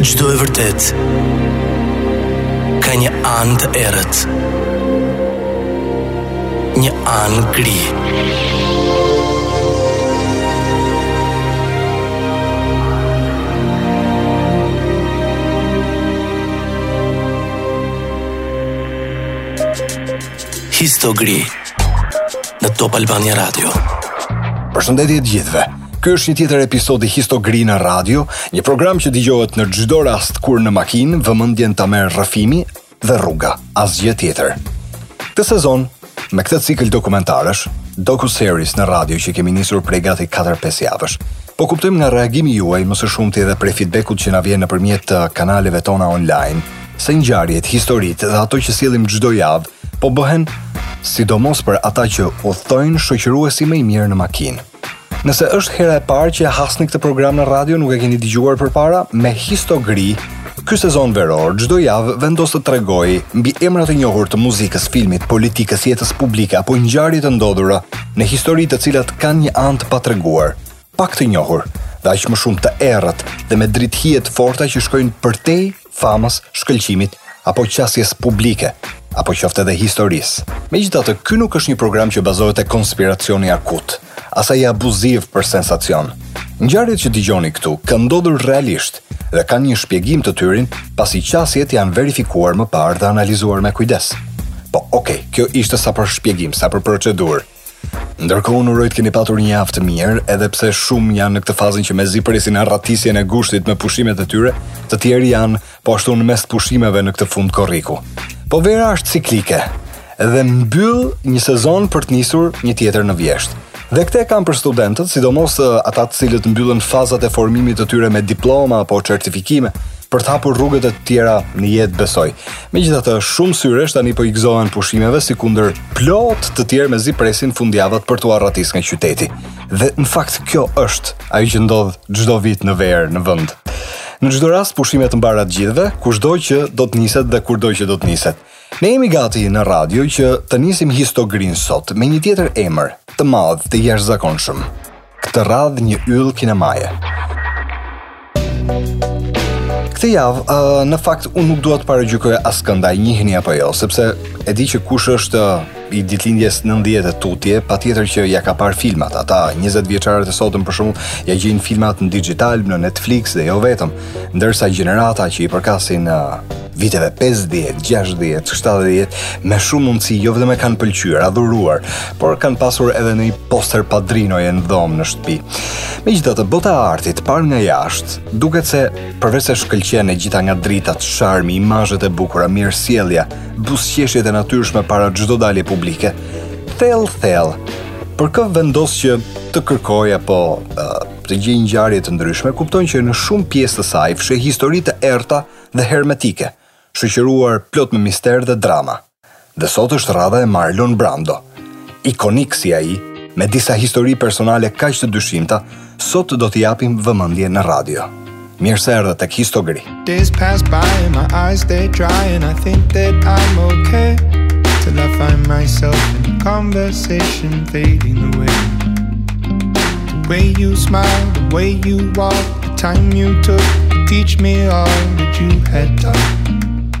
Çdo e vërtetë ka një anë të errët. Një anë gri. Histogri. në Top Albania Radio. Përshëndetje të gjithëve. Ky është një tjetër episod i Histogri në radio, një program që dëgjohet në çdo rast kur në makinë vëmendjen ta merr rrëfimi dhe rruga, asgjë tjetër. Këtë sezon, me këtë cikël dokumentarësh, docu series në radio që kemi nisur prej gati 4-5 javësh. Po kuptojmë nga reagimi juaj më së shumti edhe prej feedbackut që na vjen nëpërmjet uh, kanaleve tona online, se ngjarjet, historitë dhe ato që sjellim çdo javë Po bëhen sidomos për ata që udhëtojnë shoqëruesi më i mirë në makinë. Nëse është hera e parë që e hasni këtë program në radio, nuk e keni dëgjuar përpara, me histogri, ky sezon veror çdo javë vendos të tregojë mbi emra të njohur të muzikës, filmit, politikës, jetës publike apo ngjarje të ndodhura në histori të cilat kanë një anë të patreguar, pak të njohur, dhe aq më shumë të errët dhe me dritëhije të forta që shkojnë përtej famës, shkëlqimit apo qasjes publike, apo qoftë edhe historisë. Megjithatë, ky nuk është një program që bazohet te konspiracioni akut, as ai abuziv për sensacion. Ngjarjet që dëgjoni këtu kanë ndodhur realisht dhe kanë një shpjegim të tyrin, pasi qasjet janë verifikuar më parë dhe analizuar me kujdes. Po, okay, kjo ishte sa për shpjegim, sa për procedurë. Ndërkohë uroj të keni patur një javë të mirë, edhe pse shumë janë në këtë fazën që mezi presin arratisjen e gushtit me pushimet e tyre, të tjerë janë po ashtu në mes pushimeve në këtë fund korriku. Po vera është ciklike dhe mbyll një sezon për të nisur një tjetër në vjeshtë. Dhe këtë e kam për studentët, sidomos ata të cilët mbyllën fazat e formimit të tyre me diploma apo certifikime, për të hapur rrugët e tjera në jetë besoj. Megjithatë, shumë syresh tani po i gëzohen pushimeve sikundër plot të tjerë mezi presin fundjavat për t'u arratis nga qyteti. Dhe në fakt kjo është ajo që ndodh çdo vit në verë në vend. Në çdo rast pushime të mbara të gjithëve, kushdo që do të niset dhe kurdo që do të niset. Ne jemi gati në radio që të nisim histogrin sot me një tjetër emër, të madh, të jashtëzakonshëm. Këtë radhë një yll kinemaje. Këtë javë, uh, në fakt, unë nuk dua të paragjykoj askënd a e njihni apo jo, sepse e di që kush është i datëlindjes 90 e tutje, patjetër që ia ka parë filmat, ata 20 vjeçarët e sotëm për shembull, ia gjejnë filmat në dixhital, në Netflix dhe jo vetëm. ndërsa gjenerata që i përkasin viteve 50, 60, 70, me shumë mundësi jo vetëm e kanë pëlqyer, adhuruar, por kanë pasur edhe një poster padrinoje në dhomë në shtëpi. Megjithatë bota e artit, parë nga jashtë, duket se përveç se shkëlqen e gjitha nga dritat, sharmi, imazhet e bukura, mirësjellja, buzëqeshjet e natyrshme para çdo dalje publike, thellë, thellë, për kë vendos që të kërkojë apo uh, të gjejë ngjarje të ndryshme kupton që në shumë pjesë të saj fsheh histori të errëta dhe hermetike, shoqëruar plot me mister dhe drama. Dhe sot është radha e Marlon Brando. Ikonik si ai, me disa histori personale kaq të dyshimta, sot do t'i japim vëmendje në radio. Mirë se erdhët tek Histogri. Days pass by and my eyes stay dry and I think that I'm okay. till I find myself in a conversation fading away. The way you smile, the way you walk, the time you took to teach me all that you had taught.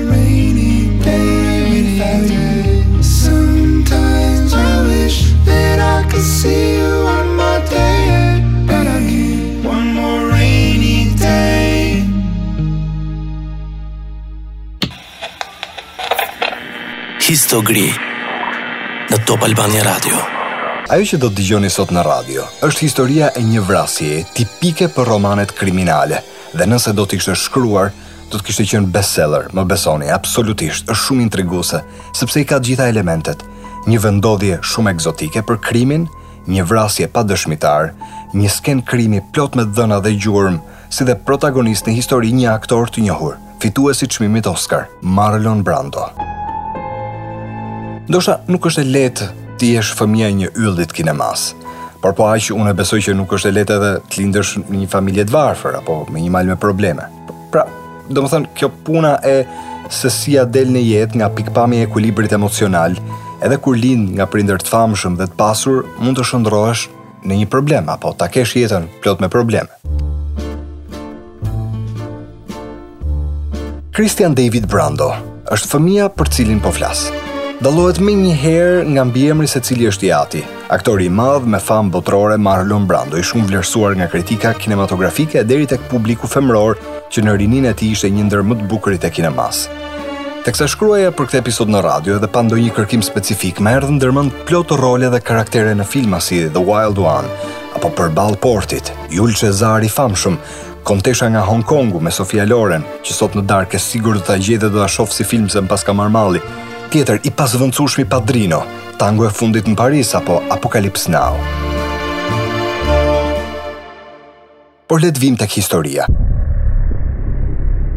Histo Gri në Top Albania Radio. Ajo që do të dëgjoni sot në radio është historia e një vrasjeje tipike për romanet kriminale. Dhe nëse do të ishte shkruar, do të kishte qenë bestseller, më besoni, absolutisht, është shumë intriguese, sepse i ka të gjitha elementet. Një vendndodhje shumë ekzotike për krimin, një vrasje pa dëshmitarë, një skenë krimi plot me dhëna dhe gjurmë, si dhe protagonist në histori një aktor të njohur, fitues i çmimit Oscar, Marlon Brando. Ndoshta nuk është e lehtë të jesh fëmija i një ylli të kinemasë, por po aq unë besoj që nuk është e lehtë edhe të lindësh në një familje të varfër apo me një mal me probleme. Pra, domethënë, kjo puna e se si ia del në jetë nga pikëpamja e ekuilibrit emocional, edhe kur lind nga prindër të famshëm dhe të pasur, mund të shndërrohesh në një problem, apo ta kesh jetën plot me probleme. Christian David Brando është fëmija për të cilin po flas. Dallohet menjëherë nga mbiemri se cili është i ati, Aktori i madh me famë botërore Marlon Brando, i shumë vlerësuar nga kritika kinematografike e deri tek publiku femëror, që në rininë e tij ishte një ndër më të bukurit e kinemasë. Teksa shkruaja për këtë episod në radio edhe pa ndonjë kërkim specifik, më erdhën ndër mend plot role dhe karaktere në filma si The Wild One apo Përball Portit, Jul Çezari i famshëm, Kontesha nga Hong Kongu me Sofia Loren, që sot në darkë e sigurt do ta gjej dhe do ta shoh si film se më paska marrë malli, tjetër i pazëvendësueshmi Padrino, Tango e fundit në Paris apo Apocalypse Now. Por le të vijmë tek historia.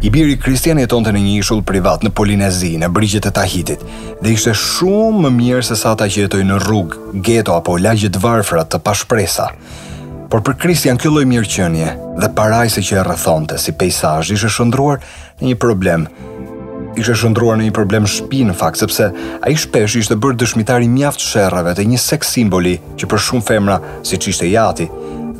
I biri Kristian jetonte në një ishull privat në Polinezi, në brigjet e Tahitit, dhe ishte shumë më mirë se sa ata që jetojnë në rrugë, geto apo lagje të varfra të pashpresa. Por për Kristian kjo lloj mirëqenie dhe parajse që e rrethonte si peizazh ishte shndërruar në një problem. Ishte shëndruar në një problem shpi në fakt, sepse ai shpesh ishte bërë dëshmitar i mjaft sherreve të një seks simboli që për shumë femra siç ishte i ati,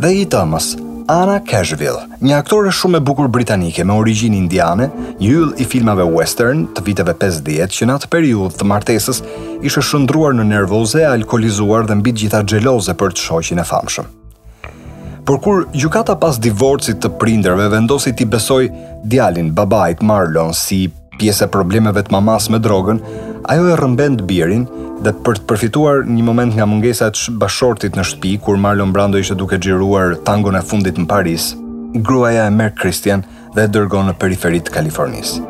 dhe të s'ëmës, Anna Kashfi, një aktore shumë e bukur britanike me origjinë indiane, një yll i filmave western të viteve 50 që në atë periudhë të martesës ishte shëndruar në nervoze, e alkoolizuar dhe mbi gjitha xheloze për të shoqin e famshëm. Por kur gjykata pas divorcit të prindërve vendosi t'i besojë djalin babait Marlon si pjesë e problemeve të mamasë me drogën, ajo e rrëmben të birin dhe për të përfituar një moment nga mungesa e bashkëshortit në shtëpi kur Marlon Brando ishte duke xhiruar tangon e fundit në Paris, gruaja e merr Christian dhe e dërgon në periferi të Kalifornisë.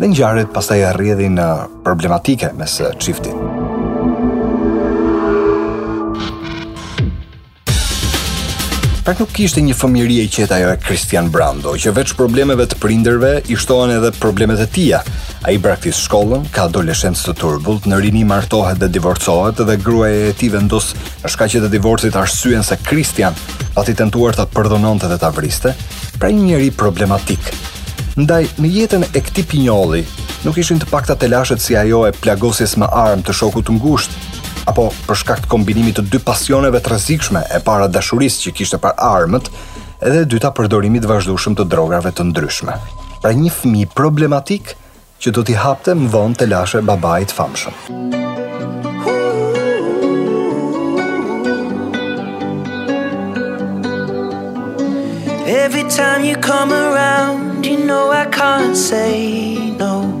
Dhe ngjarjet pastaj rrjedhin problematike mes çiftit. Pra nuk ishte një fëmijëri e qetë ajo e Christian Brando, që veç problemeve të prindërve i shtohen edhe problemet e tija. Ai braktis shkollën, ka adoleshencë të turbullt, në rini martohet dhe divorcohet dhe gruaja e tij vendos në shkaqet e divorcit arsyen se Christian pati tentuar ta përdhunonte dhe ta vriste, pra një njeri problematik. Ndaj, në jetën e këtij pinjolli, nuk ishin të pakta telashet si ajo e plagosjes me armë të shokut të ngushtë, apo për shkak të kombinimit të dy pasioneve të rrezikshme e para dashurisë që kishte për armët, edhe e dyta përdorimit të vazhdueshëm të drogave të ndryshme. Pra një fëmijë problematik që do t'i hapte më vonë telashe babait të famshëm. Every time you come around, you know I can't say no.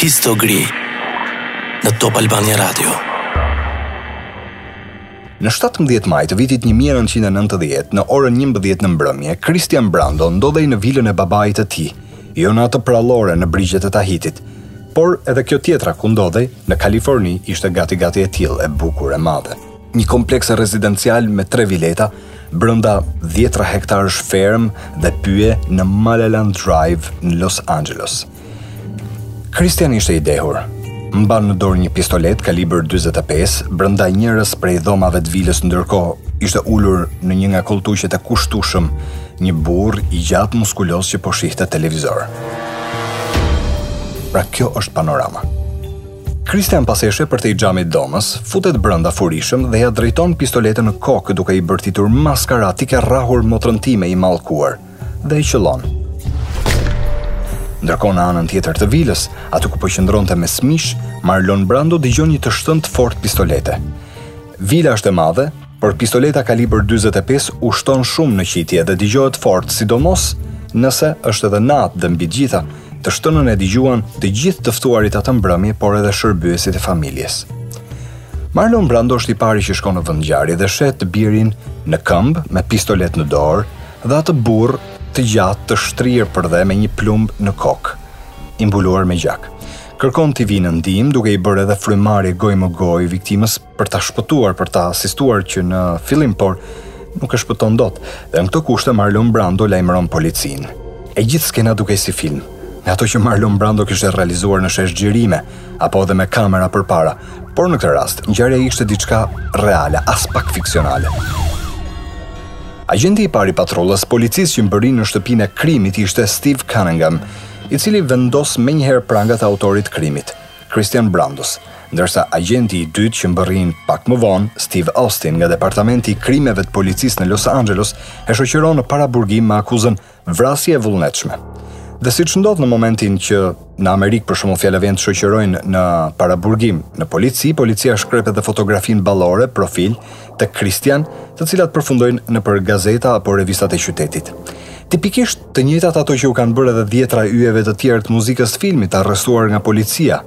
HistoGri në Top Albania Radio. Në 17 maj të vitit 1990, në orën 11 në mbrëmje, Christian Brando ndodhej në vilën e babait të tij, jo në atë përrallore në brigjet e Tahitit, por edhe kjo tjetra ku ndodhej, në Kaliforni, ishte gati-gati e tillë, e bukur, e madhe. Një kompleks rezidencial me tre vileta, brenda dhjetëra hektarësh fermë dhe pyje në Mulholland Drive në Los Angeles. Christian ishte i dehur, mban në dorë një pistoletë kalibër 25, brenda njërës prej dhomave të vilës ndërkohë ishte ulur në një nga kolltuqet e kushtueshëm një burrë i gjatë muskuloz që po shihte televizor. Pra kjo është panorama. Kristian pasi e sheh përtej xhamit të dhomës, futet brenda furishëm dhe ia drejton pistoletën në kokë duke i bërtitur maskara ti ke rrahur motrën time i mallkuar dhe e qëllon. Ndërkohë në anën tjetër të vilës, aty ku po qëndronte mes miqsh, Marlon Brando dëgjon një të shtënë të fortë pistolete. Vila është e madhe, Por pistoleta kalibër dyzet e pesë ushton shumë në qitje dhe dëgjohet fort, sidomos nëse është edhe natë dhe mbi të gjitha, të shtënën e dëgjuan të gjithë të ftuarit atë mbrëmje, por edhe shërbyesit e familjes. Marlon Brando është i pari që shkon në vendngjarje dhe sheh të birin në këmbë me pistoletë në dorë dhe atë burrë të gjatë të shtrirë për dhe me një plumb në kokë, i mbuluar me gjak. Kërkon t'i vinë në ndihmë duke i bërë edhe frymëmarrje gojë më gojë viktimës për ta shpëtuar, për ta asistuar që në fillim, por nuk e shpëton dot. Dhe në këto kushte Marlon Brando lajmëron policinë. E gjithë skena dukej si film, nga ato që Marlon Brando kishte realizuar në sheshxhirime, apo edhe me kamera përpara, por në këtë rast, ngjarja ishte diçka reale, aspak fiksionale. Agjenti i parë i patrullës së policisë që mbërrin në shtëpinë e krimit ishte Steve Cunningham, i cili vendos menjëherë prangat autorit të krimit. Christian Brandos, ndërsa agjenti i dytë që mbërrin pak më vonë, Steve Austin nga Departamenti i Krimeve të Policisë në Los Angeles, e shoqëron në paraburgim me akuzën vrasje e vullnetshme. Dhe siç ndodh në momentin që në Amerikë për shembull fjala vjen të shoqërojnë në paraburgim në polici, policia shkrep edhe fotografinë ballore, profil të Christian, të cilat përfundojnë nëpër gazeta apo revistat e qytetit. Tipikisht Të njëjtat ato që u kanë bërë edhe dhjetëra yjeve të tjerë të muzikës të filmit të arrestuar nga policia,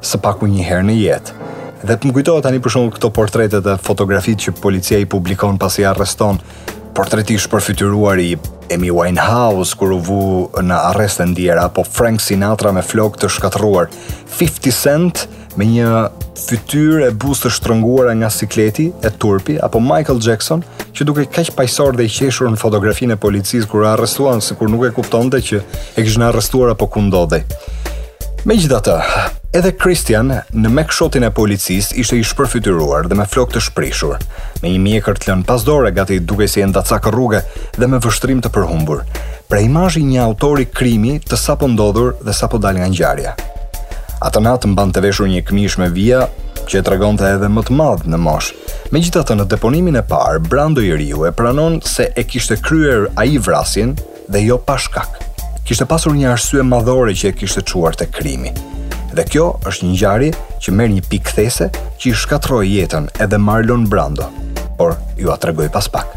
së paku një herë në jetë. Dhe po më kujtohen tani për shembull këto portretet dhe fotografitë që policia i publikon pasi i arreston, portreti i shpërfytyruar i Amy Winehouse kur u vu në arrest e ndjera, apo Frank Sinatra me flokë të shkatërruar, 50 Cent me një fytyrë e buzë të shtrënguara nga sikleti e turpi apo Michael Jackson që dukej kaq paqësor dhe i qeshur në fotografinë e policisë kur e arrestuan sikur nuk e kuptonte që e kishin arrestuar apo ku ndodhej. Megjithatë, edhe Christian në mugshotin e policisë ishte i shpërfytyruar dhe me flokë të shprishur, me një mjekër të lënë pas dore gati dukej si endacak rruge dhe me vështrim të përhumbur. Pra imazhi i një autori krimi të sapondodhur dhe sapo dalë nga ngjarja. Atë natë mbante veshur një këmishë me vija që e tregonte edhe më të madh në moshë. Megjithatë në deponimin e parë, Brando i riu e pranon se e kishte kryer ai vrasjen dhe jo pa shkak. Kishte pasur një arsye madhore që e kishte çuar te krimi. Dhe kjo është një ngjarje që merr një pikë kthese që i shkatërroi jetën edhe Marlon Brando, por jua tregoj pas pak.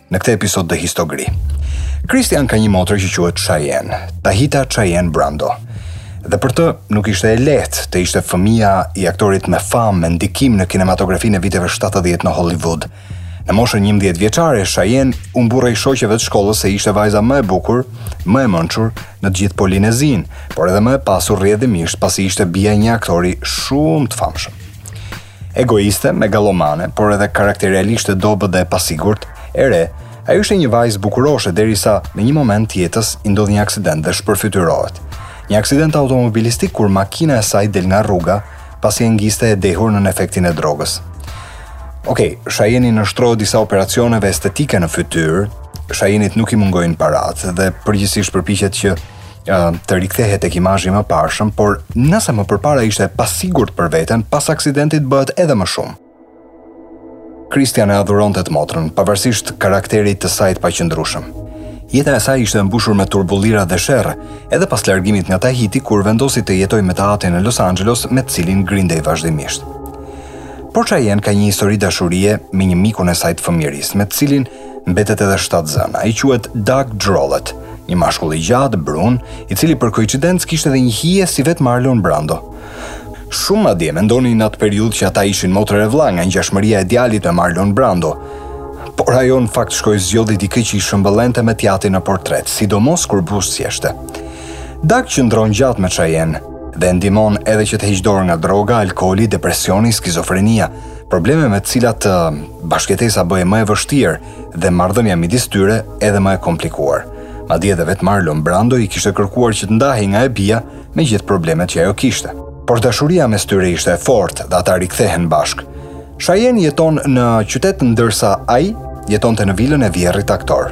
në këtë episod të Histogri. Kristian ka një motër që quhet Cheyenne, Tarita Cheyenne Brando. Dhe për të nuk ishte e lehtë të ishte fëmija i aktorit me famë me ndikim në kinematografinë e viteve 70 në Hollywood. Në moshën 11 vjeçare, Cheyenne u mburrej shoqeve të shkollës se ishte vajza më e bukur, më e mençur në gjithë Polinezinë, por edhe më e pasur rrjedhimisht pasi ishte bija e një aktori shumë të famshëm. Egoiste, megalomane, por edhe karakterialisht e dobët dhe e pasigurt, e re, ajo ishte një vajzë bukuroshe derisa në një moment të jetës i ndodh një aksident dhe shpërfytyrohet. Një aksident automobilistik kur makina e saj del nga rruga, pasi e ngiste e dehur nën efektin e drogës. Okej, Shajeni u nënshtrohet disa operacioneve estetike në fytyrë, Shajenit nuk i mungojnë parat dhe përgjithsisht përpiqet që të rikthehet tek imazhi i mëparshëm, por nëse më përpara ishte e pasigurt për veten, pas aksidentit bëhet edhe më shumë. Kristian e adhuronte të motrën, pavarësisht karakterit të saj të paqëndrueshëm. Jeta e saj ishte mbushur me turbullira dhe sherr, edhe pas largimit nga Tahiti kur vendosi të jetojë me të atin në Los Angeles me të cilin grindej vazhdimisht. Por Cheyenne ka një histori dashurie me një mikun e saj të fëmijërisë, me të cilin mbetet edhe shtatzënë. Ai quhet Dag Drollet, një mashkull i gjatë, brun, i cili për koincidencë kishte edhe një hije si vetë Marlon Brando. Shumë madje mendonin në atë periudhë që ata ishin motër e vla nga ngjashmëria e djalit me Marlon Brando, por ajo në fakt shkoi zgjodhi dikë që i shëmbëllente me të jatin në portret, sidomos kur buzëqeshte. Dag qëndron gjatë me Cheyenne, dhe e ndihmon edhe që të heqë dorë nga droga, alkooli, depresioni, skizofrenia, Probleme me të cilat bashkëjetesa bëhej më e vështirë dhe marrëdhënia midis tyre edhe më e komplikuar. Madje edhe vetë Marlon Brando i kishte kërkuar që të ndahej nga e bija me gjithë problemet që ajo kishte. Por dashuria mes tyre ishte e fortë dhe ata rikthehen bashkë. Shajen jeton në qytet ndërsa ai jetonte në vilën e vjerrit aktor.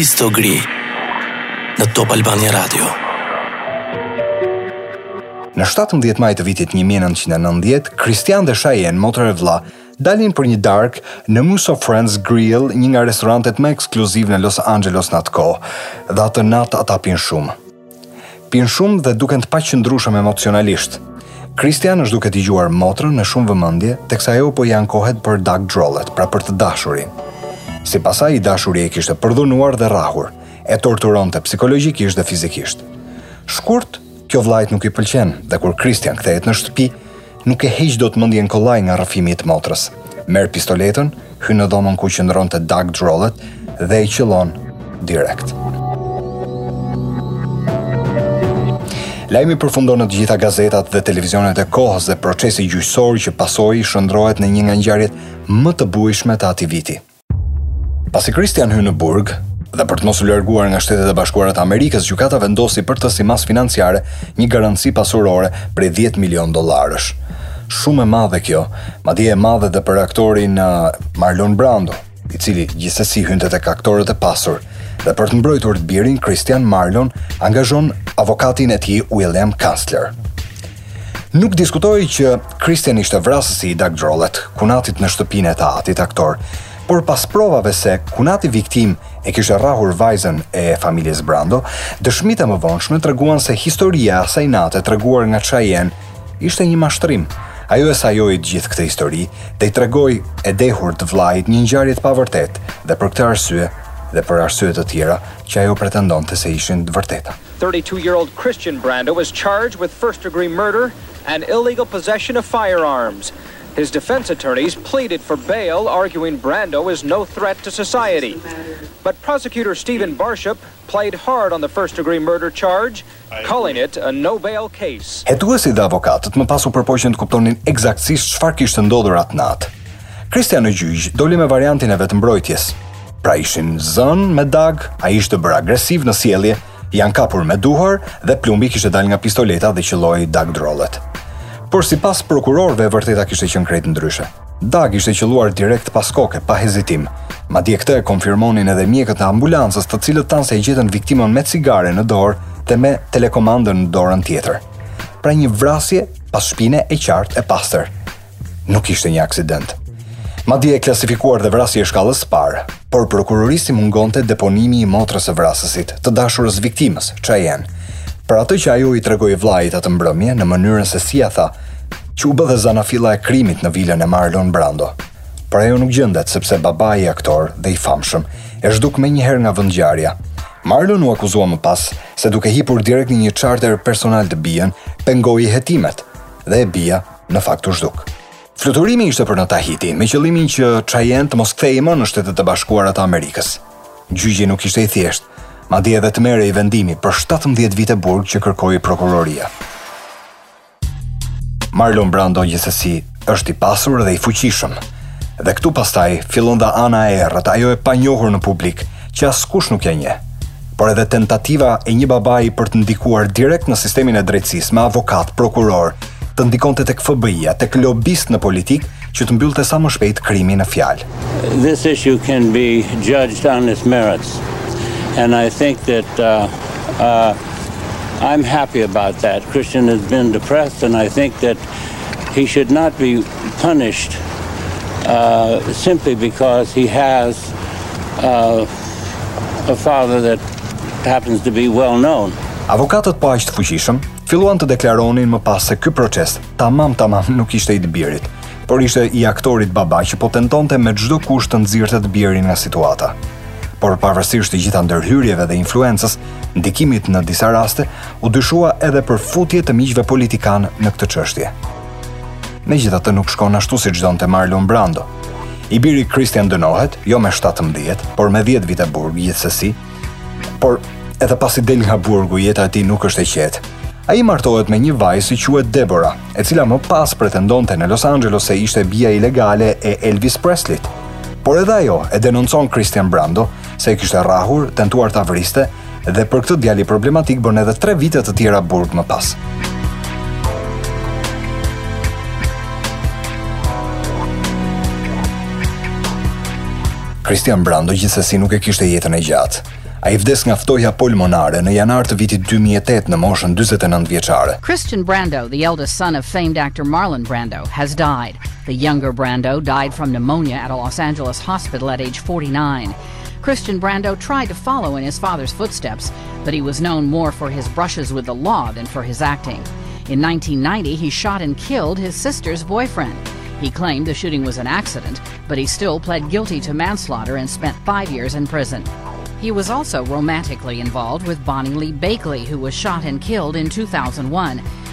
Histori Gri në Top Albania Radio. Në 17 maj të vitit 1990, Christian dhe Cheyenne, motër e vëlla, dalin për një darkë në Musso and Frank's Grill, një nga restorantet më ekskluzivë në Los Angeles në atë kohë. Dhe atë natë ata pinë shumë. Pinë shumë dhe duken të paqëndrueshëm emocionalisht. Christian është duke dëgjuar motrën me shumë vëmendje, teksa ajo po i ankohet për Dag Drollet, pra për të dashurin. Sipas saj, i dashuri e kishte përdhunuar dhe rrahur, e torturonte psikologjikisht dhe fizikisht. Shkurt, kjo vllait nuk i pëlqen dhe kur Christian kthehet në shtëpi, Nuk e heq dot mendjen kollaj nga rrëfimi i të motrës. Merr pistoletën, hyn në dhomën ku qëndronte Dag Drollet dhe e qëllon direkt. Lajmi përfundon në të gjitha gazetat dhe televizionet e kohës dhe procesi gjyqësor që pasoi shndërrohet në një nga ngjarjet më të bujshme të atij viti. Pasi Christian hyn në burg, dhe për të mos u larguar nga Shtetet e Bashkuara të Amerikës, gjykata vendosi për të si masë financiare një garanci pasurore prej 10 milion dollarësh. Shumë e madhe kjo, madje e madhe edhe për aktorin uh, Marlon Brando, i cili gjithsesi hynte tek aktorët e pasur. Dhe për të mbrojtur të birin, Christian Marlon angazhon avokatin e tij William Kunstler. Nuk diskutohej që Christian ishte vrasësi i Dag Drollet, kunatit në shtëpinë e të atit aktor, por pas provave se kunati viktimë e kishte rrahur vajzën e familjes Brando, dëshmitë e mëvonshme treguan se historia e asaj nate e treguar nga Cheyenne ishte një mashtrim. Ajo e sajoi të gjithë këtë histori dhe i tregoi e dehur të vëllait një ngjarje të pavërtetë dhe për këtë arsye dhe për arsye të tjera që ajo pretendonte se ishin të vërteta. Thirty two year old Christian Brando is charged with first degree murder and illegal possession of firearms. His defense attorneys pleaded for bail arguing Brando is no threat to society. But prosecutor Stephen Barshop played hard on the first degree murder charge, calling it a no bail case. Hetuesit dhe avokatët më pas u përpoqën të kuptonin ekzaktësisht çfarë kishte ndodhur atë natë. Christian në gjyq doli me variantin e vetëmbrojtjes. Pra ishin zënë me Dag, ai ishte bërë agresiv në sjellje, janë kapur me duar dhe plumbi kishte dalë nga pistoleta dhe qëlloi Dag Drollet. Por sipas prokurorëve e vërteta kishte qenë krejt ndryshe. Dag ishte qëlluar direkt pas koke, pa hezitim. Madje këtë e konfirmonin edhe mjekët e ambulancës, të cilët thanë se e gjetën viktimën me cigare në dorë dhe me telekomandën në dorën tjetër. Pra një vrasje pas shpine e qartë e pastër. nuk ishte një aksident. Madje e klasifikuar dhe vrasje e shkallës së parë, por prokurorisë i mungonte deponimi i motrës së vrasësit, të dashurës së viktimës, Cheyenne. Për atë që ajo i tregoi vëllait atë mbrëmje në mënyrën se si ia tha, që u bë dhe zanafilla e krimit në vilën e Marlon Brando. Por ajo nuk gjendet sepse babai aktor dhe i famshëm e zhduk menjëherë nga vendngjarja. Marlon u akuzua më pas se duke hipur direkt në një charter personal të bijën, pengoi hetimet dhe e bija në fakt u zhduk. Fluturimi ishte për në Tahiti, me qëllimin që Cheyenne të mos kthehej më në Shtetet e Bashkuara të Amerikës. Gjyqi nuk ishte i thjeshtë, madje edhe të merrej vendimi për 17 vite burg që kërkoi prokuroria. Marlon Brando gjithsesi është i pasur dhe i fuqishëm, dhe këtu pastaj fillon dhe ana e errët, ajo e panjohur në publik, që askush nuk ia njeh, por edhe tentativa e një babai për të ndikuar direkt në sistemin e drejtësisë me avokatë, prokurorë, të ndikonte tek FBI-ja, tek lobistë në politikë, që të mbyllej sa më shpejt krimi në fjalë. This issue can be judged on its merits. And I think that uh, uh, I'm happy about that. Christian has been depressed and I think that he should not be punished uh, simply because he has uh, a father that happens to be well known. Avokatët po aq të fuqishëm filluan të deklaronin më pas se ky proces tamam tamam nuk ishte i të birit, por ishte i aktorit baba që po tentonte me çdo kusht të nxirrte të birin nga situata. Por pavarësisht të gjitha ndërhyrjeve dhe influencës, ndikimit në disa raste u dyshua edhe për futje të miqve politikanë në këtë çështje. Megjithatë nuk shkon ashtu siç donte Marlon Brando. I biri Christian dënohet, jo me 17, por me 10 vite burg gjithsesi. Por edhe pasi del nga burgu, jeta e tij nuk është e qetë. Ai martohet me një vajzë që quhet Deborah, e cila më pas pretendonte në Los Angeles se ishte bija ilegale e Elvis Presley-t. Por edhe ajo e denoncon Christian Brando se e kishte rrahur, tentuar ta vriste Dhe për këtë djali problematik bën edhe 3 vite të tjera burg më pas. Christian Brando gjithsesi nuk e kishte jetën e gjatë. Ai vdes nga ftohja pulmonare në janar të vitit 2008 në moshën 29 vjeçare. Christian Brando, the eldest son of famed actor Marlon Brando, has died. The younger Brando died from pneumonia at a Los Angeles hospital at age 49. Christian Brando tried to follow in his father's footsteps, but he was known more for his brushes with the law than for his acting. In 1990, he shot and killed his sister's boyfriend. He claimed the shooting was an accident, but he still pled guilty to manslaughter and spent five years in prison. He was also romantically involved with Bonnie Lee Bakley, who was shot and killed in 2001.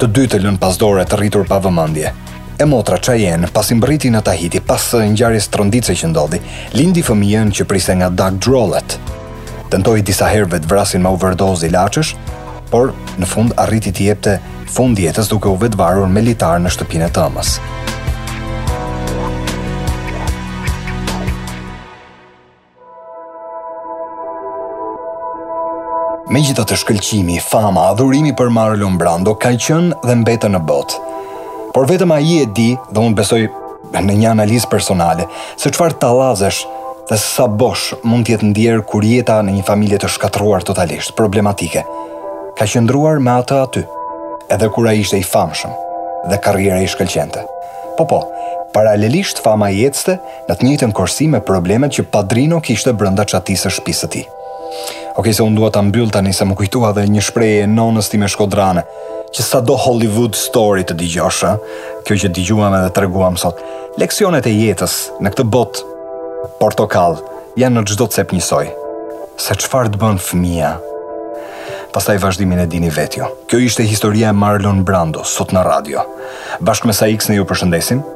Të dy të lënë pas dore të rritur pa vëmendje. E motra Cheyenne, pasi mbërriti në Tahiti pas ngjarjes tronditëse që ndodhi, lindi fëmijën që priste nga Dag Drollet. Tentoi disa herë vetëvrasjen me overdozë ilaçesh, por në fund arriti t'i jepte fund jetës duke u vetëvarur me litar në shtëpinë e s'ëmës. Megjithatë shkëlqimi, fama, adhurimi për Marlon Brando ka qenë dhe mbeten në botë. Por vetëm ai e di, dhe unë besoj në një analizë personale, se çfarë tallazesh dhe se sa bosh mund të jetë ndier kur jeta në një familje të shkatërruar totalisht, problematike. Ka qëndruar me atë aty, edhe kur ai ishte i famshëm dhe karriera i shkëlqente. Po po, paralelisht fama i ecte Në të njëjtën korsi me problemet që Padrino kishte brenda çatisë së shpisë së tij. Okej, se unë dua ta mbyll tani se më kujtua edhe një shprehje e nonës time shkodrane, që sado Hollywood story të dëgjosh, kjo që dëgjuam edhe treguam sot. Leksionet e jetës në këtë botë portokall janë në çdo cep njësoj. Se çfarë të bën fëmija? Pastaj vazhdimin e dini vetë ju. Kjo ishte historia e Marlon Brando sot në radio. Bashkë me Saix ne ju përshëndesim.